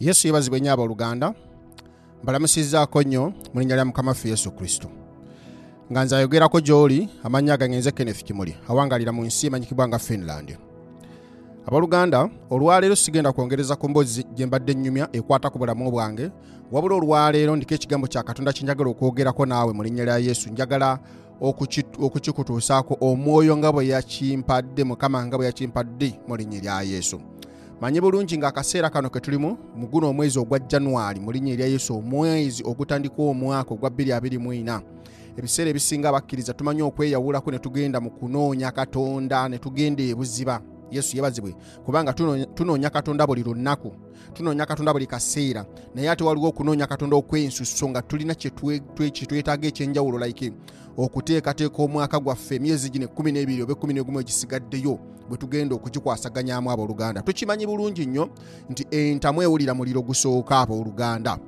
yesu yebazibwe nnyo abooluganda mbalamusizaako nnyo mu linnya lya mukama ffe yesu kristo. Nga nze ayogerako gy'oli amannya gange nze kenneth kimuli awangalira mu nsi emanyikibwa nga finland. Abooluganda olwaleero sigenda kwongereza ku mboozi gye mbadde nnyumya ekwata ku bulamu bwange wabula olwaleero ndiko ekigambo kya katonda kyenjagala okwogerako naawe mu linnya lya yesu. Njagala okuki- okukikutuusaako omwoyo nga bwe yakimpadde mukama nga bwe yakimpadde mu linnya lya yesu manyi bulungi ng'akaseera kano ke tulimu mu guno omwezi ogwa januwali mu linnya erya yesu omwezi ogutandika omwaka ogwa 2024 ebiseera ebisinga abakkiriza tumanyi okweyawulako ne tugenda mu kunoonya katonda ne tugenda ebuziba yesu yebazibwe kubanga tunoonya- katonda buli lunaku tunoonya katonda buli kaseera. Naye ate waliwo okunoonya katonda okw'ensusso nga tulina kyetwetaaga ekyenjawulo like okuteekateeka omwaka gwaffe emyezi gino ekkumi n'ebiri oba ekkumi n'egumu egisigaddeyo bwe tugenda okugikwasaganyaamu abooluganda. Tukimanyi bulungi nnyo nti entamu ewulira muliro gusooka abooluganda.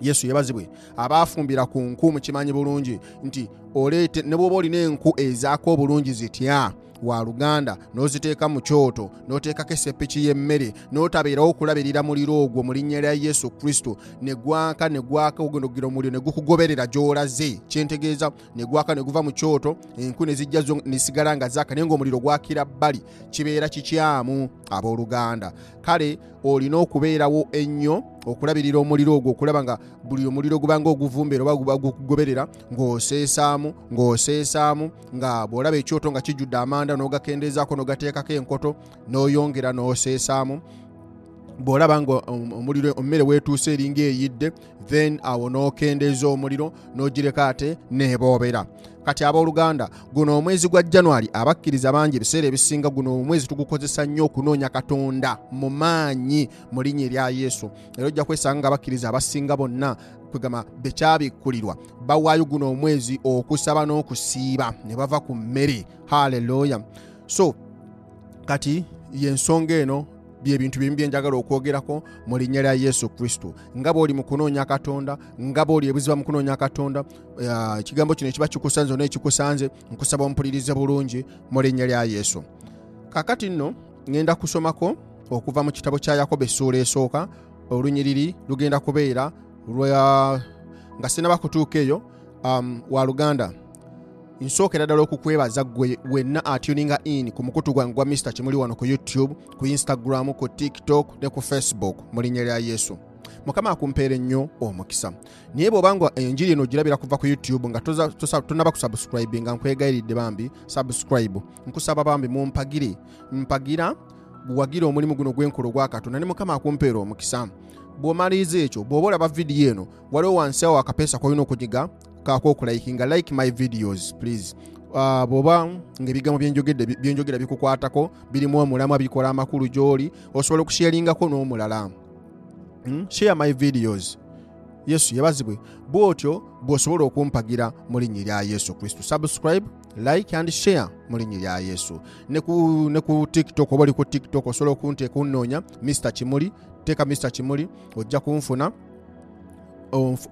Yesu yebazibwe abaafumbira ku nku mukimanyi bulungi nti oleete ne bw'oba olina enku ezaako obulungi zitya waluganda n'oziteeka mu kyoto n'oteekako esepiki y'emmere n'otabeerawo okulabirira muliro ogwo mu linnya lya yesu kristo. Ne gwaka ne gwaka ogendogira omuliro ne gukugoberera gy'olaze. Kyentegeeza ne gwaka ne guva mu kyoto enku ne zijja ne sigala nga zaaka naye ng'omuliro gwakira bbali kibeera kikyamu abooluganda. Kale olina okubeerawo ennyo okulabirira omuliro ogwo okulaba nga buli omuliro gubanga oguvumbeera oba guba gukugoberera ng'oseesaamu ng'oseesaamu nga bw'olaba ekyoto nga kijjudde amanda n'ogakendeezaako n'ogateekako enkoto n'oyongera n'oseesaamu bw'olaba nga omuliro emmere weetuuse eringa eyidde then awo n'okendeeza omuliro n'ogireka ate neeboobera kati abooluganda guno omwezi gwa january abakkiriza bangi ebiseera ebisinga guno omwezi tugukozesa nnyo okunoonya katonda mu maanyi mu linnya erya yesu. Era ojja kwesanga nga abakkiriza abasinga bonna kwegamba bekyabikkulirwa. Bawaayo guno omwezi okusaba n'okusiiba ne bava ku mmere. Haleluya so kati yensonga eno byebintu bimu byenjagala okwogerako mu linnya lya yesu kristo. Nga bw'oli mu kunoonya katonda nga bw'oli ebuziba mu kunoonya katonda ah, ekigambo kino ekiba kikusanze onaye kikusanze nkusaba ompulirize bulungi mu linnya lya yesu. Kakati nno ŋŋenda kusomako okuva mu kitabo kya yakobo essuula esooka olunyiriri lugenda kubeera lwa nga sinaba kutuuka eyo um, wa luganda nsookera ddala okukwebaza gwe wenna atuninga in ku mukutu gwange gwa mr kimuli wano ku youtube ku instagram ku tiktok ne ku facebook mu linnya lya yesu. Mukama akumpeera ennyo omukisa. Naye bw'obanga enjiri eno ogirabira kuva ku youtube nga tonaba kusubscribe nga nkwegayiridde bambi subscribe. Nkusaba bambi mumpagire mpagira buwagira omulimu guno gwenkola ogwa katonda ne mukama akumpeera omukisa. Bw'omaliriza ekyo bw'oba olaba vidiyo eno waliwo wansi awo akapeesa kolina okunyiga kaako okulayikinga like my videos please. Uh, bw'oba byenjogedde byenjogera bikukwatako birimu omulamwa bikola amakulu gy'oli osobola okusharingako n'omulala. Mm? share my videos. Yesu yebazibwe bw'otyo bw'osobola okumpagira mu linnya lya yesu kristo. Subscribe like and share mu linnya lya yesu. Ne ku, ne ku tiktok oba oli ku tiktok osobola okunteeka unnoonya mr kimuli. Teeka mr kimuli ojja kunfuna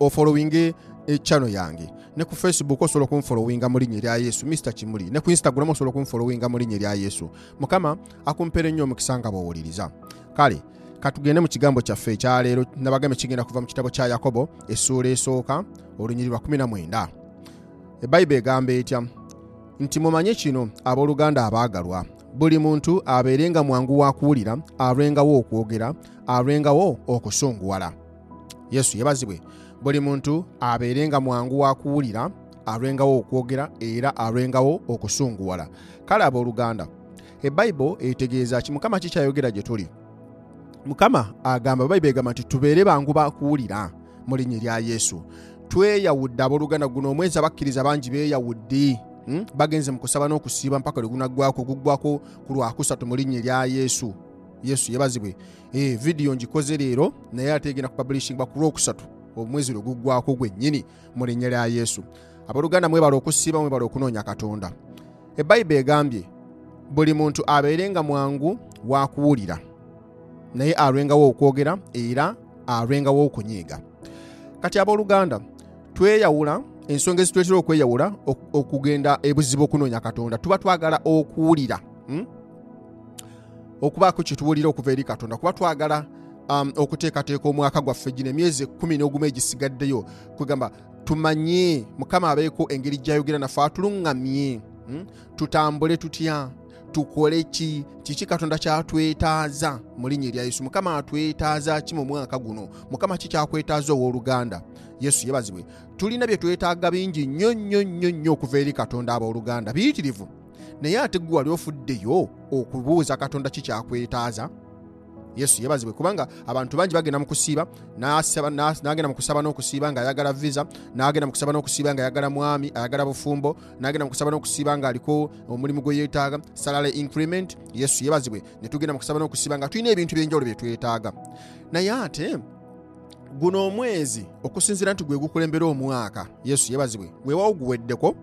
ofollowinge echano yange. Ne ku facebook osobola okunfollowinga mu linnya erya yesu. Mr kimuli. Ne ku instagram osobola okunfollowinga mu linnya erya yesu. Mukama akumpeera ennyo omukisa nga bw'owuliriza. Kale katugende mu kigambo kyaffe ekyaleero nabagambe kigenda kuva mu kitabo kya yakobo essuula esooka olunyiri lwa 19 ebayibuli egamba etya nti mumanye kino abooluganda abaagalwa. Buli muntu abeerenga mwangu wa kuwulira alwengawo okwogera alwengawo okusunguwala yesu yebazibwe buli muntu abeerenga mwangu wa kuwulira alwengawo okwogera era alwengawo okusunguwala. Kale abooluganda ebayibuli etegeeza ki? Mukama kikyayogera gye tuli? Mukama agamba bayibuli egamba nti tubeere bangu bakuwulira mu linnya erya yesu. Tweyawudde abooluganda guno omwezi abakkiriza bangi beeyawudde mm? bagenze mu kusaba n'okusiiba mpaka lwe gunaggwako guggwako ku lwakusatu mu linnya erya yesu yesu yebazibwe e, vidiyo ngikoze leero naye ate egenda kupabulishingibwa ku lwokusatu omwezi lwe guggwako gwennyini mu linnya lya yesu. Abooluganda mwebala okusiiba mwebala okunoonya katonda. Ebayibuli egambye buli muntu abeerenga mwangu wa kuwulira naye alwengawo okwogera era alwengawo okunyiiga. Kati abooluganda tweyawula ensonga ezituleetera okweyawula ok- okugenda ebuzibu okunoonya katonda tuba twagala okuwulira okubaako kyetuwulira okuva eri katonda. Kuba twagala um, okuteekateeka omwaka gwaffe gino emyezi ekumi n'ogumu egisigaddeyo kwegamba tumanye mukama abeeko engeri gyayogera naffe atuluŋŋamye. Hmm? tutambule tutya? Tukole ki? Kiki katonda kyatwetaaza mu linnya erya yesu? Mukama atwetaaza ki mu mwaka guno? Mukama ki kyakwetaaza owooluganda yesu yebazibwe tulina bye twetaaga bingi nnyo nnyo nnyo nnyo okuva eri katonda abooluganda biyitirivu naye ate gwe wali ofuddeyo okubuuza katonda ki kyakwetaaza? Yesu yebazibwe kubanga abantu bangi bagenda mu kusiiba n'agenda mu kusaba n'okusiiba ng'ayagala visa n'agenda mu kusaba n'okusiiba ng'ayagala mwami ayagala bufumbo n'agenda mu kusaba n'okusiiba ng'aliko omulimu gwe yeetaaga salary increment. Yesu yebazibwe ne tugenda mu kusaba n'okusiiba nga tulina ebintu by'enjawulo bye twetaaga. Naye ate guno omwezi okusinziira nti gwe gukulembera omwaka yesu yebazibwe weewawo guweddeko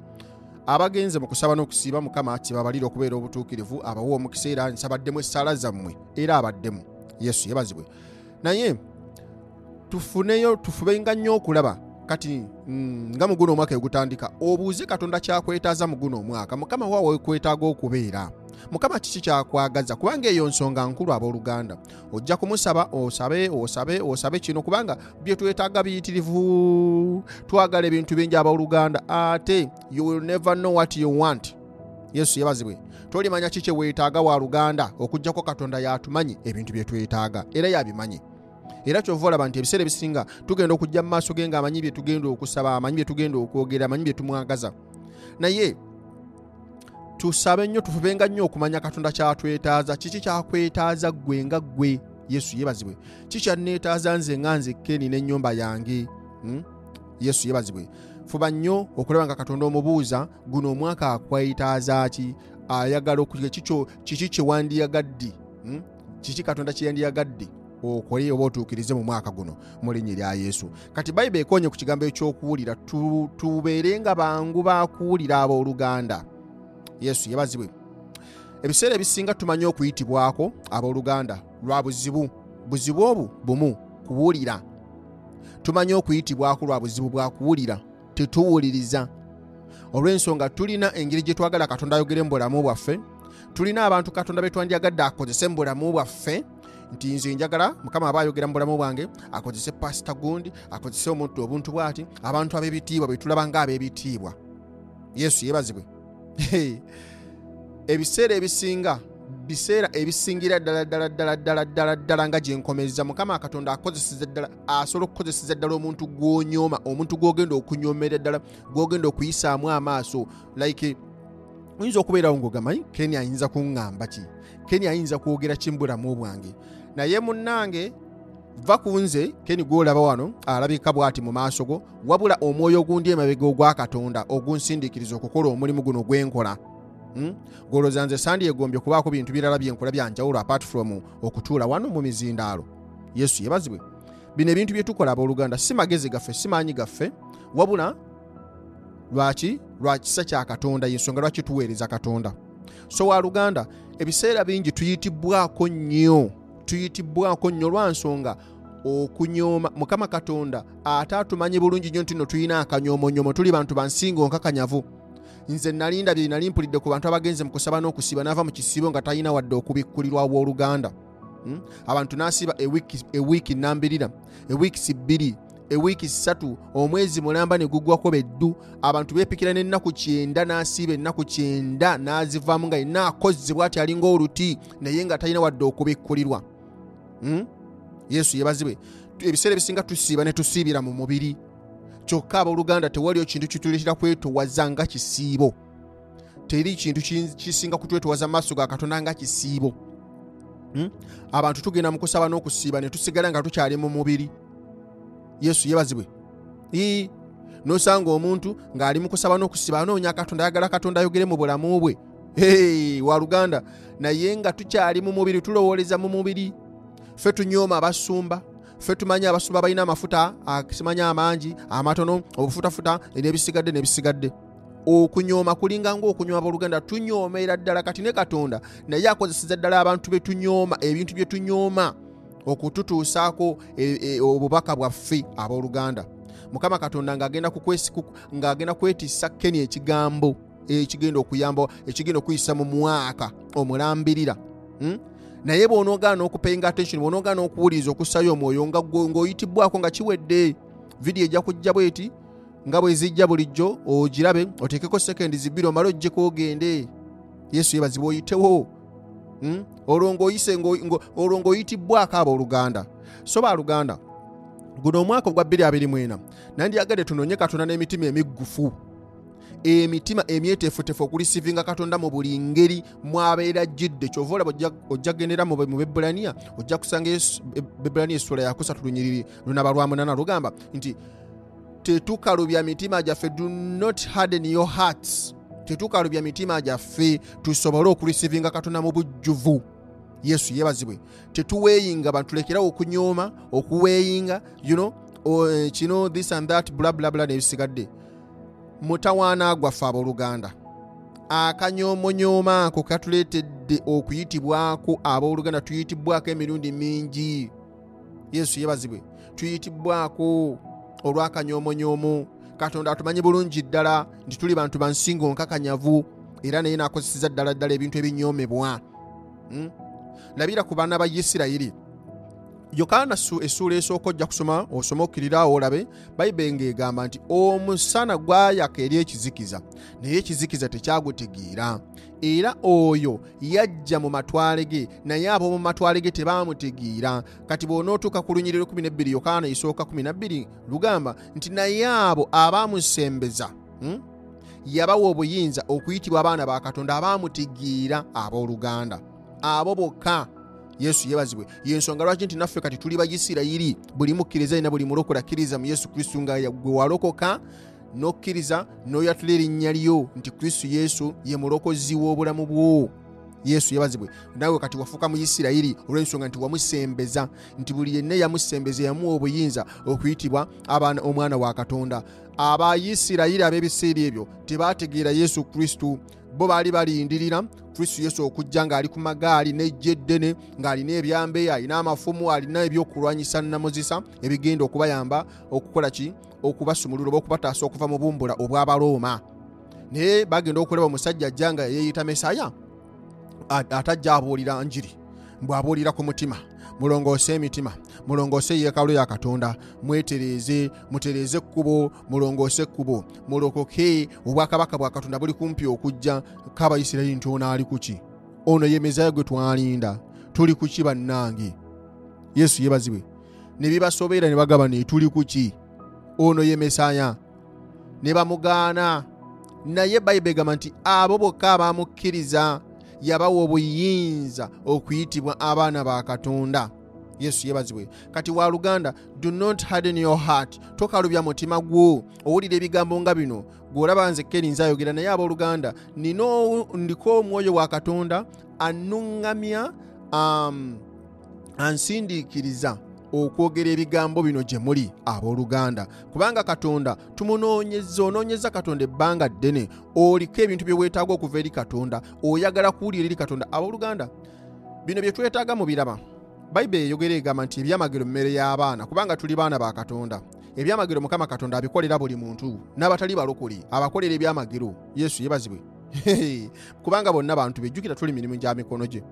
abagenze mu kusaba n'okusiiba mukama kibabalira okubeera obutuukirivu abawa omukisa era nsabaddemu essaala zammwe era abaddemu. Yesu yebazibwe naye tufuneyo tufubenga nnyo okulaba. Kati mm, nga muguno omwaka egutandika obuuze katonda kyakwetaaza muguno omwaka. Mukama waawe kwetaaga okubeera mukama kiki kyakwagaza? Kubanga eyo nsonga nkulu abooluganda. Ojja kumusaba osabe osabe osabe kino kubanga bye twetaaga biyitirivu. Twagala ebintu bingi abooluganda. Ate you will never know what you want. Yesu yebazibwe tolimanya ki kyeweetaaga wa luganda? Okugjako katonda yatumanyi ebintu bye twetaaga. Era yabimanyi. Era kyova olaba nti ebiseera ebisinga tugenda okujja mu maaso ge ngaamanyi bye tugenda okusaba amanyi bye tugenda okwogera amanyi bye tumwagaza. Naye tusabe nnyo tufubenga nnyo okumanya katonda kyatwetaaza. Kiki kyakwetaaza gwe nga ggwe yesu yebazibwe? Kikyanneetaaza nze nga nze keni n'ennyumba yange? Hmm? yesu yebazibwe. Fuba nnyo okulaba nga katonda omubuuza guno omwaka akwetaaza ki? Ayagala kiki kyewandiyagadde hmm? kiki katonda kyeyandiyagadde okole oba otuukirize mu mwaka guno mu linnya erya yesu. Kati bayibuli ekonye ku kigambo ekyokuwulira tubeere nga bangu bakuwulira abooluganda yesu yebazibwe ebiseera ebisinga tumanyi okuyitibwako abooluganda lwa buzibu. Buzibu obwo bumu kuwulira. Tumanyi okuyitibwako lwa buzibu bwa kuwulira tetuwuliriza. Olw'ensonga tulina engeri gye twagala katonda ayogere mu bulamu bwaffe tulina abantu katonda be twandyagadde akozese mu bulamu bwaffe. Nti nze njagala mukama aba ayogera mu bulamu bwange akozese pasita gundi akozese omuntu obuntu bw'ati abantu ab'ebitiibwa be tulaba ng'ab'ebitiibwa. Yesu yebazibwe ebiseera ebisinga biseera ebisingira ddala ddala ddala ddala ddala ddala nga gyenkomeza mukama katonda akozeseza ddala asobola okukozeseza ddala omuntu gw'onyooma omuntu gw'ogenda okunyomera ddala gw'ogenda okuyisaamu amaaso. Like oyinza okubeerawo ngaogamanyi keni ayinza kuŋŋamba ki? Keni ayinza kwogera kimbulamu bwange naye munnange va ku nze keni gwolaba wano alabika bw'ati mu maaso go wabula omwoyo ogundi emabega ogwa katonda ogunsindiikiriza okukola omulimu guno gwenkola Hmm? golooza nze sandyegombye kubaako bintu birala byenkola byanjawulo apart from okutuula wano mu mizindaalo. Yesu yebazibwe. Bino ebintu bye tukola abooluganda si magezi gaffe si maanyi gaffe. Wabula lwaki lwa kisa kya katonda yensonga lwaki tuweereza katonda? So waluganda ebiseera bingi tuyitibbwako nnyo tuyitibbwako nnyo lwansonga okunyooma mukama katonda ate atumanyi bulungi nnyo nti no tulina akanyoomonyomo tuli bantu bansinga onkakanyavu nze nalinda bye nali mpulidde ku bantu abagenze mu kusaba n'okusiba n'ava mu kisiibo nga talina wadde okubikkulirwa bwoluganda hmm? abantu n'asiba ewiiki nambirira ewiikisi bbiri ewiiki ssatu omwezi mulamba ne gugwako beddu abantu beepikira n'ennaku kyenda n'asiiba ennaku kyenda n'azivaamu nga yenna akozze bw'ati alinga oluti naye nga talina wadde okubikkulirwa? Yesu yebazibwe ebiseera ebisinga tusiiba ne tusiibira mu mubiri. Kyokka abooluganda tewaliyo kintu kituleetera kwetowaza nga kisiibo. Teri kintu kisinga kutwetowaza mu maaso ga katonda nga kisiibo. Hmm? abantu tugenda mu kusaba n'okusiiba ne tusigala nga tukyali mu mubiri. Yesu yebazibwe ii nosanga omuntu ng'ali mu kusaba n'okusiba anoonya katonda ayagala katonda ayogere mu bulamu bwe. Waluganda naye nga tukyali mu mubiri tulowooleza mu mubiri ffe tunyooma abasumba ffe tumanyi abasumba balina amafuta simanyi amangi amatono obufutafuta nebisigadde nebisigadde. Okunyooma kulinga ngaokunyooma boluganda tunyoomera ddala kati ne katonda naye akozeseza ddala abantu betunyooma ebintu bye tunyooma okututuusaako obubaka bwaffe abooluganda. Mukama katonda ng'agenda kwetissa keni ekigambo ekigenda okuyamba ekigenda okuyisa mu mwaka omulambirira naye bw'onoogaana okupayinga attention bw'onoogaana okuwuliriza okussayo omwoyo nga gwe- ng'oyitibbwako nga kiwedde vidiyo ejja kujja bweti nga bwe zijja bulijjo ogirabe oteekeko sekendi zibbiri omale ojjeko ogende yesu yebazibwa oyitewo Mm? olwo ng'o- olwo ng'oyitibbwako abooluganda so baaluganda guno omwaka ogwa 224 nandyagadde tunoonye katonda n'emitima emiggufu emitima emyeteefutefu okulisivinga katonda mu buli ngeri mwabeera jjidde. Kyova olaba ojja- gendera mu bebulaniya ojja kusanga bebulaniya essula yakusatu lunyiriri lunaba lwa munana lugamba nti tetukalubya mitima gyaffe do not harden your hearts. Tetukalubya mitima gyaffe tusobole okulisivinga katonda mu bujjuvu. Yesu yeebazibwe. Tetuweeyinga bantu tulekerawo okunyooma okuweeyinga you know, o, eh, kino this and that blablabla nebisigadde mutawaana gwaffe abooluganda akanyoomonyooma ako katuleetedde okuyitibwako abooluganda tuyitibwako emirundi mingi. Yesu yebazibwe tuyitibwako olw'akanyoomonyomo katonda atumanyi bulungi ddala nti tuli bantu bansingo nkakanyavu era naye nakozeseza ddala ddala ebintu ebinyoomebwa. Labira ku baana ba isirayiri yokaana su- essuula esooka ojja kusoma osome okkirirawo olabe bayibuli ng'egamba nti omusana gwayaka eri ekizikiza naye ekizikiza tekyagutegeera era oyo yajja mu matwale ge naye ab'omu matwale ge tebaamutegeera kati bw'onootuuka ku lunyiriro 12 yokaana esooka 12 lugamba nti naye abo abaamusembeza hmm? yabawa obuyinza okuyitibwa abaana ba katonda abaamutegeera abooluganda abo bokka yesu yebazibwe. Yensonga lwaki nti naffe kati tuli bayisirayiri buli mukkiriza alina buli mulokola kkiriza mu yesu kristo nga gwe walokoka n'okkiriza n'oyatula erinnya lyo nti kristo yesu ye mulokozi w'obulamu bwo. Yesu yebazibwe. Naawe kati wafuuka mu isirayiri olw'ensonga nti wamusembeza nti buli yenna yamusembeza yamuwa obuyinza okuyitibwa abaana omwana wa katonda. Abayisirayiri ab'ebiseera ebyo tebaategeera yesu kristo bo baali balindirira kristo yesu okujja ng'ali ku magaali n'ejja eddene ng'alina ebyambe alina amafumu alina ebyokulwanyisa namuzisa ebigenda okubayamba okukola ki? Okubasumulula oba okubataasa okuva mu bumbula obw'abalooma. Naye bagenda okulaba omusajja ajja nga yeeyita mesaya atajja abuulira njiri bw'abuulira ku mutima mulongoose emitima mulongoose yeekalo ya katonda mwetereeze mutereeze ekkubo mulongoose ekkubo mulokoke obwakabaka bwa katonda buli kumpi okujja kabayisirayiri nti ono ali kuki ono ye mezayo gwe twalinda tuli kuki bannange? Yesu yebazibwe ne bibasobeera ne bagamba ne tuli kuki ono ye mesaya ne bamugaana. Naye bayibuli egamba nti abo bokka abaamukkiriza yabawa obuyinza okuyitibwa abaana ba katonda. Yesu yebazibwe kati waluganda do not harden your heart. Tokalubya mutima gwo. Owulira ebigambo nga bino. Gweolaba nze keri nzayogera naye abooluganda nina ndiko omwoyo wa katonda anuŋŋamya um, ansindiikiriza okwogera ebigambo bino gye muli abooluganda. Kubanga katonda tumunoonyeza onoonyeza katonda ebbanga ddene oliko ebintu bye weetaaga okuva eri katonda oyagala kuwulira eri katonda. Abooluganda bino bye twetaaga mu biraba bayibuli eyogera egamba nti ebyamagero mmere y'abaana kubanga tuli baana ba katonda. Ebyamagero mukama katonda abikolera buli muntu n'abatali balokole abakolera ebyamagero yesu yebazibwe. Kubanga bonna bantu bejjukira tuli mirimu gya mikono gye.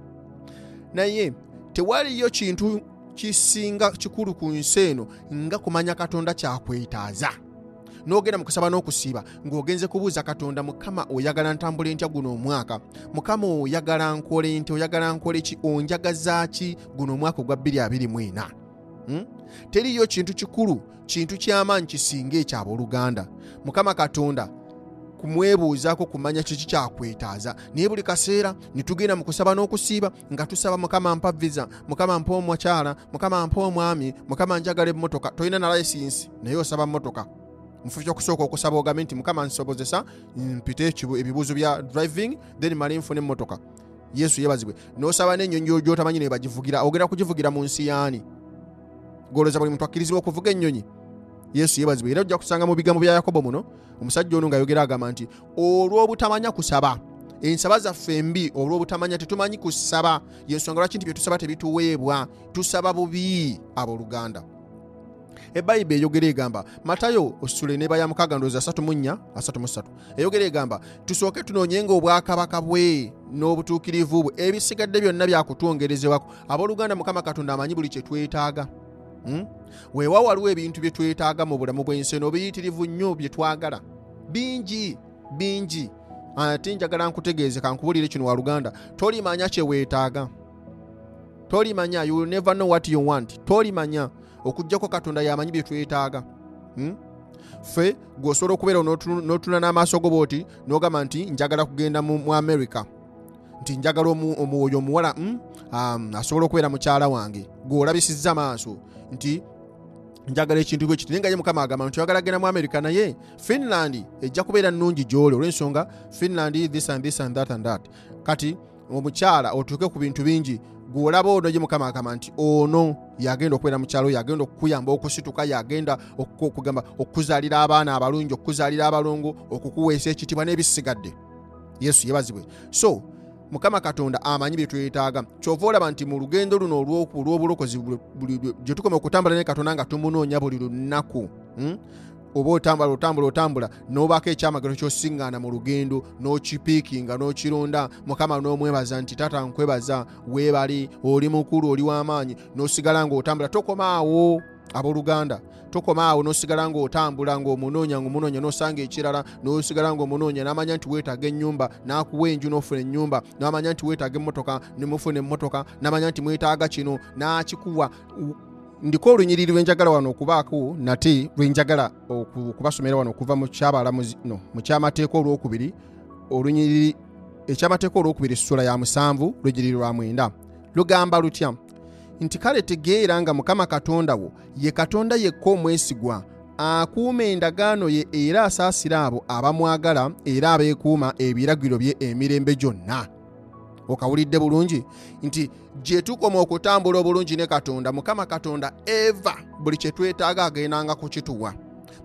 Naye tewaliyo kintu kisinga kikulu ku nsi eno nga kumanya katonda kyakwetaaza. N'ogenda mu kusaba n'okusiiba ng'ogenze kubuuza katonda mukama oyagala ntambula ntya guno omwaka? Mukama oyagala nkole nti oyagala nkole ki onjagaza ki guno omwaka ogwa 2024 hmm? teriyo kintu kikulu kintu ky'amaanyi kisinga ekyabooluganda mukama katonda kumwebuuzaako kumanya kiki kyakwetaaza. Naye buli kaseera ne tugenda mu kusaba n'okusiiba nga tusaba mukama mpa visa mukama mpa omukyala mukama mpa omwami mukama njagala emmotoka. Tolina na layisinsi naye osaba mmotoka. Mufu kyokusooka okusaba ogambe nti mukama nsobozesa mpite ebibuuzo bya driving then male nfune emmotoka. Yesu yebazibwe n'osaba n'ennyonyi gyotamanyi ne bagivugira. Ogenda kugivugira mu nsi yaani? Golooza buli muntu akkirizibwa okuvuga ennyonyi yesu yebazibwe era ojja kusanga mu bigambo bya yakobo muno omusajja ono ng'ayogera agamba nti olw'obutamanya kusaba. Ensaba zaffe embi olw'obutamanya tetumanyi kusaba. Yensonga lwaki nti bye tusaba tebituweebwa tusaba bubi abooluganda. Ebayibuli eyogera egamba matayo ositule neba ya mukaaga ndowooza 34 33 eyogera egamba tusooke tunoonyenga obwakabaka bwe n'obutuukirivu bwe ebisigadde byonna byakutwongerezebwako abooluganda mukama katonda amanyi buli kye twetaaga? Weewa waliwo ebintu bye twetaaga mu bulamu bw'ensi eno obiyitirivu nnyo bye twagala. Bingi bingi. Ate njagala nkutegeeze kankubuulire kino waluganda tolimanya kye weetaaga. Tolimanya you never know what you want. Tolimanya okugjako katonda yamanyi bye twetaaga. Hmm? ffe gweosobola okubeera n'otuna n'amaaso go booti n'ogamba nti njagala kugenda mu, america. Nti njagala omwoyo omuwala mm? um, asobola okubeera mukyala wange gweolabisizza maaso nti njagala ekintu bwe kiti. Naye nga ye mukama agamba nti oyagala genda mu america naye finland ejja kubeera nnungi gyoli olw'ensonga finland this and this and that and that. Kati omukyala otuuke ku bintu bingi gweolaba ono ye mukama agamba nti ono yagenda okubeera mukyalo yagenda okukuyamba okusituka yagenda okugamba okukuzaalira abaana abalungi okukuzaalira abalongo okukuweesa ekitibwa n'ebisigadde. Yesu yebazibwe. So mukama katonda amanyi byetwetaaga kyova olaba nti mu lugendo luno olw'obulokozi gye tukoma okutambula ne katonda nga tumunoonya buli lunaku hmm? oba otambula otambula otambula n'obaako ekyamagero kyosiŋŋaana mu lugendo n'okipiikinga n'okironda mukama n'omwebaza nti tata nkwebaza weebali oli mukulu oli w'amaanyi n'osigala ng'otambula tokomaawo abooluganda. Tokoma awo nosigala ngaotambula ngaomunoonya ngaomunoonya nosanga ekirala nosigala ngaomunoonya namanya nti weetaaga ennyumba nakuwa enju nofuna ennyumba namanya nti weetaaga emmotoka nemufuna emmotoka namanya nti mwetaaga kino nakikuwa. Ndiko olunyiriri lwenjagala wano okubaako nate lwenjagala okubasomera wano okuva mu kyamateeka olwokubiri olunyiriri ekyamateeka olwokubiri essula ya musanvu lunyiriri lwa mwenda. Lugamba lutya nti kale tegeera nga mukama katonda wo ye katonda yekka omwesigwa akuuma endagaano ye era asaasira abo abamwagala era abeekuuma ebiragiro bye emirembe gyonna. Okawulidde bulungi? Nti gye tukoma okutambula obulungi ne katonda mukama katonda eva buli kye twetaaga agendanga kukituwa.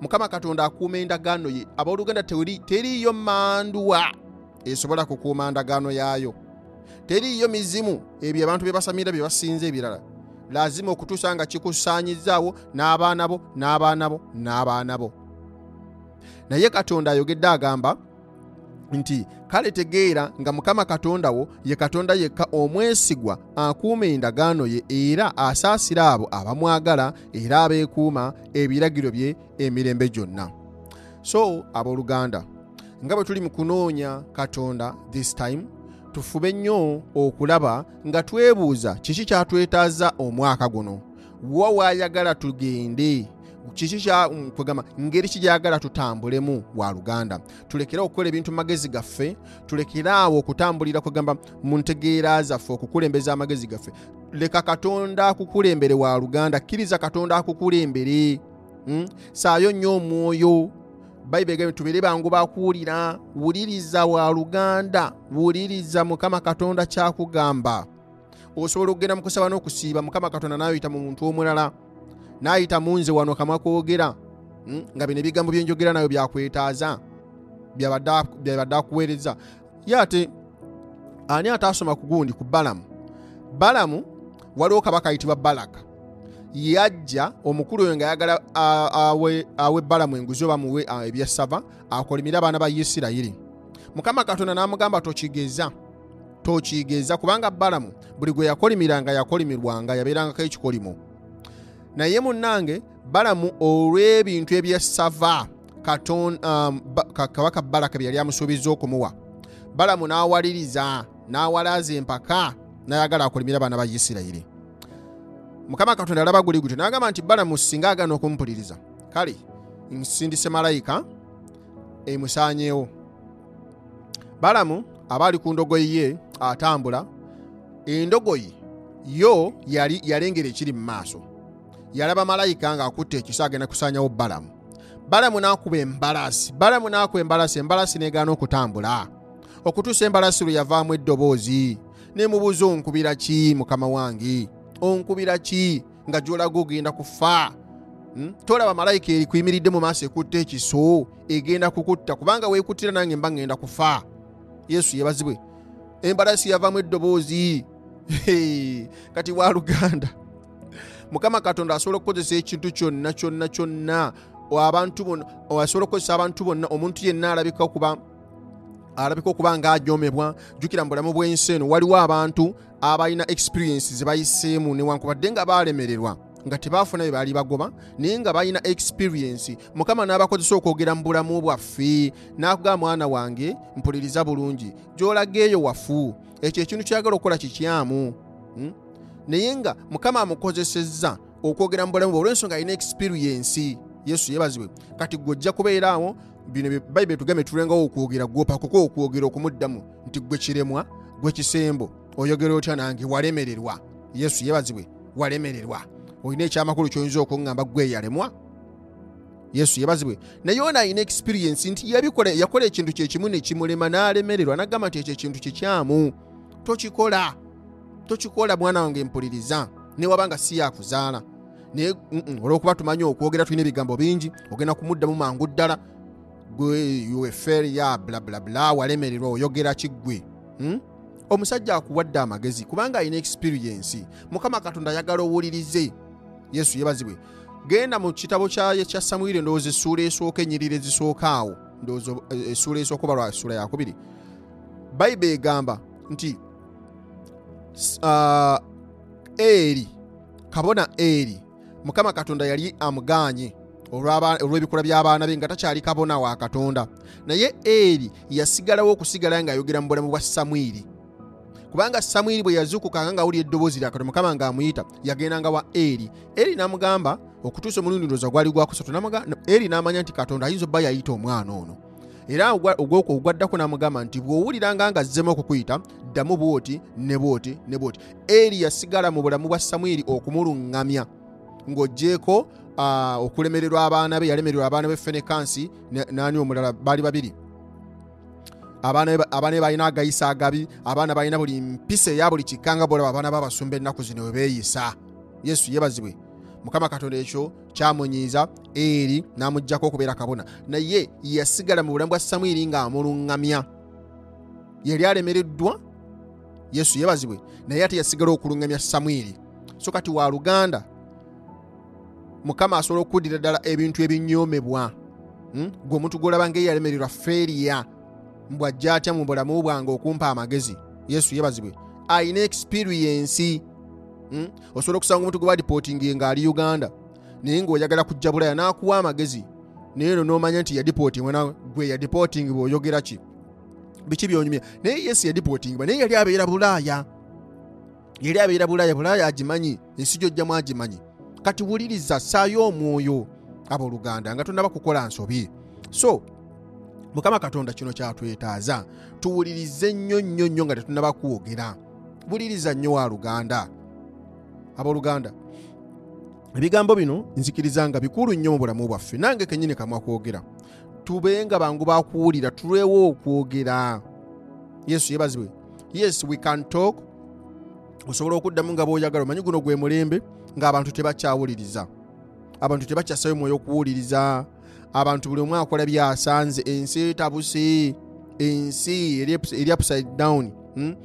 Mukama katonda akuuma endagaano ye abooluganda teriiyo manduwa esobola kukuuma ndagaano yaayo. Teriiyo mizimu ebyo abantu bye basamira bye basinza ebirala lazima okutuusa nga kikusaanyizaawo n'abaana bo n'abaana bo n'abaana bo. Naye katonda ayogedde agamba nti kale tegeera nga mukama katonda wo ye katonda yekka omwesigwa akuuma endagaano ye era asaasira abo abamwagala era abeekuuma ebiragiro bye emirembe gyonna. So abooluganda nga bwe tuli mu kunoonya katonda this time tufube nnyo okulaba nga twebuuza kiki kyatwetaaza omwaka guno? Wa waayagala tugende? Kiki kyagamba ngeri kigyagala tutambulemu wa luganda? Tulekere okukola ebintu magezi gaffe tulekeraawo okutambulira kugamba mu ntegeera zaffe okukulembeza amagezi gaffe. Leka katonda akukulembere wa luganda kkiriza katonda akukulembere. Hmm? saayo nnyo omwoyo bayibuli egambye tubeere bangu bakuwulira wuliriza wa luganda wuliriza mukama katonda kyakugamba. Osobola okugenda mu kusaba n'okusiiba mukama katonda n'ayita mu muntu omulala n'ayita mu nze wano kamwa kwogera hmm? nga bino ebigambo byenjogera nayo byakwetaaza byabadde akuweereza. Ye ate ani ate asoma ku gundi ku balamu? Balamu waliwo kabaka ayitibwa balaka yajja omukulu oyo nga yagala awe balamu enguzi oba muwe ebyesava akolimire abaana ba isirayiri mukama katonda n'amugamba tokigeza tokigeza kubanga balamu buli gwe yakolimiranga yakolimirwanga yabeerangako ekikolimo. Naye munnange balamu olw'ebintu ebyesava kabaka balaka bye yali amusuubiza okumuwa balamu n'awaliriza n'awalaza empaka n'ayagala akolimire abaana ba isirayiri mukama katonda alaba guli gutyo nagamba nti balamu singa agana okumumpuliriza kale nsindise malayika emusaanyeewo. Balamu aba ali ku ndogoyi ye atambula endogoyi yo yali yalengera ekiri mu maaso. Yalaba malayika ng'akutte ekisa agenda kusaanyawo balamu. Balamu n'akuba embalasi balamu n'akuba embalasi embalasi n'egaana okutambula. Okutuusa embalasi lwe yavaamu eddoboozi nemubuuza onkubira ki mukama wange onkubira ki nga gyolaga ogenda kufa? Hmm? tolaba malayika eri kuyimiridde mu maaso ekutta ekiso egenda kukutta kubanga weekuttira nange mba ngenda kufa. Yesu yebazibwe embalasi yavamu eddoboozi. Kati wa luganda? Mukama katonda asobola okukozesa ekintu kyonna kyonna kyonna. Abantu bonna asobola okukozesa abantu bonna omuntu yenna alabika okuba alabika okuba ng'ajomebwa jjukira mu bulamu bw'ensi eno. Waliwo abantu abalina experience ze bayiseemu newankubadde nga baalemererwa nga tebaafuna bye baali bagoba naye nga balina experience. Mukama n'abakozesa okwogera mu bulamu bwaffe n'akugamba mwana wange mpuliriza bulungi gy'olaga eyo wafu. Ekyo ekintu kyagala okukola kikyamu hmm? naye nga mukama amukozesezza okwogera mu bulamu bwe olw'ensonga alina experience. Yesu yebazibwe kati gwe ojja kubeeraawo bino bayibuli tugambe tulengawo okwogera gwopakuko okwogera okumuddamu nti gwe kiremwa gwe kisembo oyogera otya nange? Walemererwa. Yesu yebazibwe walemererwa. Olina ekyamakulu kyoyinza okuŋŋamba gwe yalemwa? Yesu yebazibwe. Naye ono alina experience nti yakola ekintu kyekimu nekimulema n'alemererwa nagamba nti ekyo ekintu kikyamu. Tokikola. Tokikola mwana wange mpuliriza. Newaba nga si yakuzaala. Naye olwokuba tumanyi okwogera tulina ebigambo bingi ogenda kumuddamu mangu ddala. Gwe ufl ya blablabla walemererwa oyogera kiggwe hmm? Omusajja akuwadde amagezi kubanga alina experience. Mukama katonda ayagala owulirize. Yesu yebazibwe genda mu kitabo kya samwiri ndowooza essuula esooka enyirira ezisooka awo. Ndowooza essuula esooka oba lwa essuula yakubiri bayibuli egamba nti uh, eri kabona eri mukama katonda yali amuganye olw'ebikola by'abaana be nga takyali kabona wa katonda. Naye eri yasigalawo okusigala ng'ayogera mu bulamu bwa samwiri kubanga samwiri bwe yazuukukanga ng'awulira eddoboozi lya katonda mukama ng'amuyita yagendanga wa eri. Eri n'amugamba okutuusa omulundi ndooza gwali gwakusatu eri n'amanya nti katonda ayinza obba yayita omwana ono. Era ogwokwo ogwaddako n'amugamba nti bw'owuliranga nga azzemu okukuyita ddamu bwoti ne bwoti ne bwoti. Eri yasigala mu bulamu bwa samwiri okumuluŋŋamya ng'oggyeko okulemererwa abaana be yalemererwa abaana be fenekansi nani omulala baali babiri abaana balina agayisa agabi abaana balina buli mpisa eya buli kikanga bolaba abaana babasumba ennaku zino we beeyisa. Yesu yebazibwe. Mukama katonda ekyo kyamunyiiza eri n'amugjako okubeera kabona. Naye yasigala mu bulamu bwa samwiri ng'amuluŋŋamya. Yali alemereddwa yesu yebazibwe naye ate yasigala okuluŋŋamya samwiri. So kati wa luganda mukama asobola okuddira ddala ebintu ebinyoomebwa. Gwe omuntu gwolaba ngaeyalemererwa feeriya mbw ajja atya mu bulamu bwange okumpa amagezi? Yesu yebazibwe alina experiensi osobola okusanga omuntu gwe badipootingi ng'ali uganda naye ng'oyagala kujja bulaya n'akuwa amagezi. Naye no n'omanya nti yadipootingwa gwe yadipootingi bw'oyogera ki? Biki byonyumya? Naye yesu yadipootingibwa naye yali abeera bulaaya. Yali abeera bulaaya bulaaya agimanyi ensi gyojjamu agimanyi. Kati wuliriza ssaayo omwoyo abooluganda nga tonnaba kukola nsobi. So mukama katonda kino kyatwetaaza tuwulirize nnyo nnyo nnyo nga tetunnaba kwogera. Buliriza nnyo wa luganda. Abooluganda ebigambo bino nzikiriza nga bikulu nnyo mu bulamu bwaffe nange kenyini kamwa kwogera. Tube nga bangu bakuwulira tulwewo okwogera. Yesu yebazibwe yes we can talk. Osobola okuddamu nga bw'oyagala omanyi guno gwe mulembe ng'abantu tebakyawuliriza. Abantu tebakyasayo mwoyo okuwuliriza abantu buli omu akola byasanze. Ensi etabuse ensi eri upside down hmm?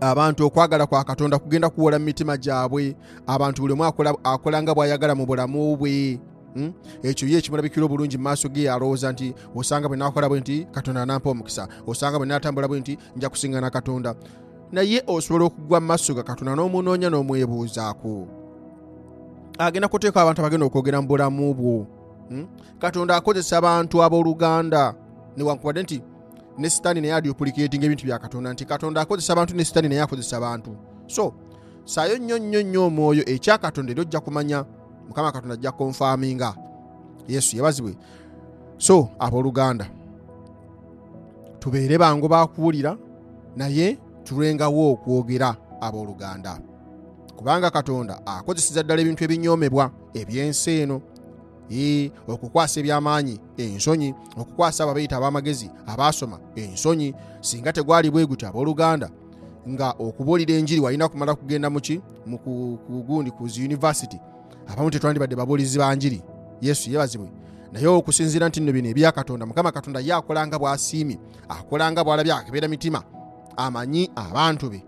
abantu okwagala kwa katonda kugenda kuwola mu mitima gyabwe. Abantu buli omu akola nga bw'ayagala mu bulamu bwe hmm? ekyo ye ekimulabikira obulungi mu maaso ge alowooza nti osanga bwe nakola bwe nti katonda anampa omukisa. Osanga bwe natambula bwe nti nja kusiŋŋana katonda. Naye osobola okugwa mu maaso ga katonda n'omunoonya n'omwebuuzaako. Agenda kuteeka abantu abagenda okwogera mu bulamu bwo katonda akozesa abantu abooluganda. Newankubadde nti ne sitaani naye aduplicating ebintu bya katonda. Nti katonda akozesa abantu ne sitaani naye akozesa abantu. So saayo nnyo nnyo nnyo omwoyo ekyakatonda era ojja kumanya mukama katonda ajja konfaminga yesu yabazibwe. So abooluganda tubeere bangu bakuwulira naye tulwengawo okwogera abooluganda. Kubanga katonda akozeseza ddala ebintu ebinyoomebwa ebyensi eno okukwasa ebyamaanyi ensonyi okukwasa abo abayita ab'amagezi abaasoma ensonyi singa tegwali bwe gutyo abooluganda. Nga okubuulira enjiri walina kumala kugenda muki kugundi ku zi univesity abamu tetwandibadde babuulizi ba njiri. Yesu yebazibwe. Naye okusinziira nti nno bino ebyakatonda mukama katonda ye akolanga bw'asiimye akolanga bw'alabye akebeera mitima amanyi abantu be.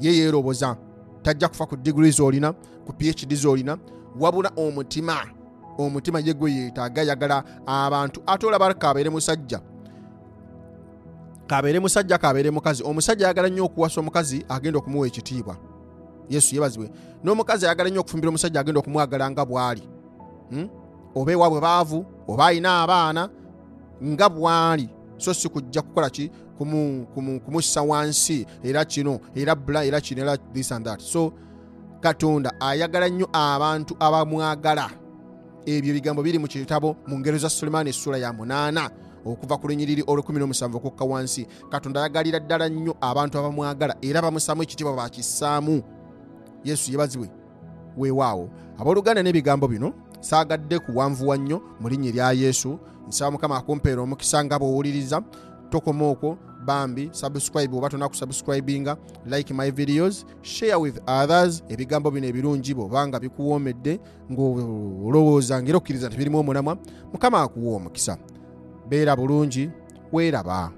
Ye yeeroboza tajja kufa ku digiri z'olina ku phd z'olina wabula omutima omutima ye gwe yeetaaga yagala abantu. Ate olaba kabeere musajja. Kabeere musajja kabeere mukazi. Omusajja ayagala nnyo okuwasa omukazi agenda okumuwa ekitiibwa. Yesu yebazibwe. N'omukazi ayagala nnyo okufumbira omusajja agenda okumwagala nga bw'ali. Hmm? oba ewaabwe baavu oba alina abaana nga bw'ali. So si kujja kukola ki? Kumu- kumu- kumussa wansi. Era kino era bula era kino era this and that. So katonda ayagala nnyo abantu abamwagala ebyo ebigambo biri mu kitabo mu ngero za sulemaani essula ya munaana okuva ku lunyiriri olw17 okukka wansi. Katonda ayagalira ddala nnyo abantu abamwagala era bamusaamu ekitiibwa bakissaamu. Yesu yebazibwe weewaawo. Abooluganda n'ebigambo bino saagadde kuwanvuwa nnyo mu linnya erya yesu. Nsaba mukama akumpeera omukisa nga bw'owuliriza. Tokoma okwo bambi subscribe oba tonakusubscribinga like my videos share with others ebigambo bino ebirungi bwobanga bikuwoomedde ng'olowooza ngaera okkiriza nti birimu omulamwa mukama akuwa omukisa. Beera bulungi weeraba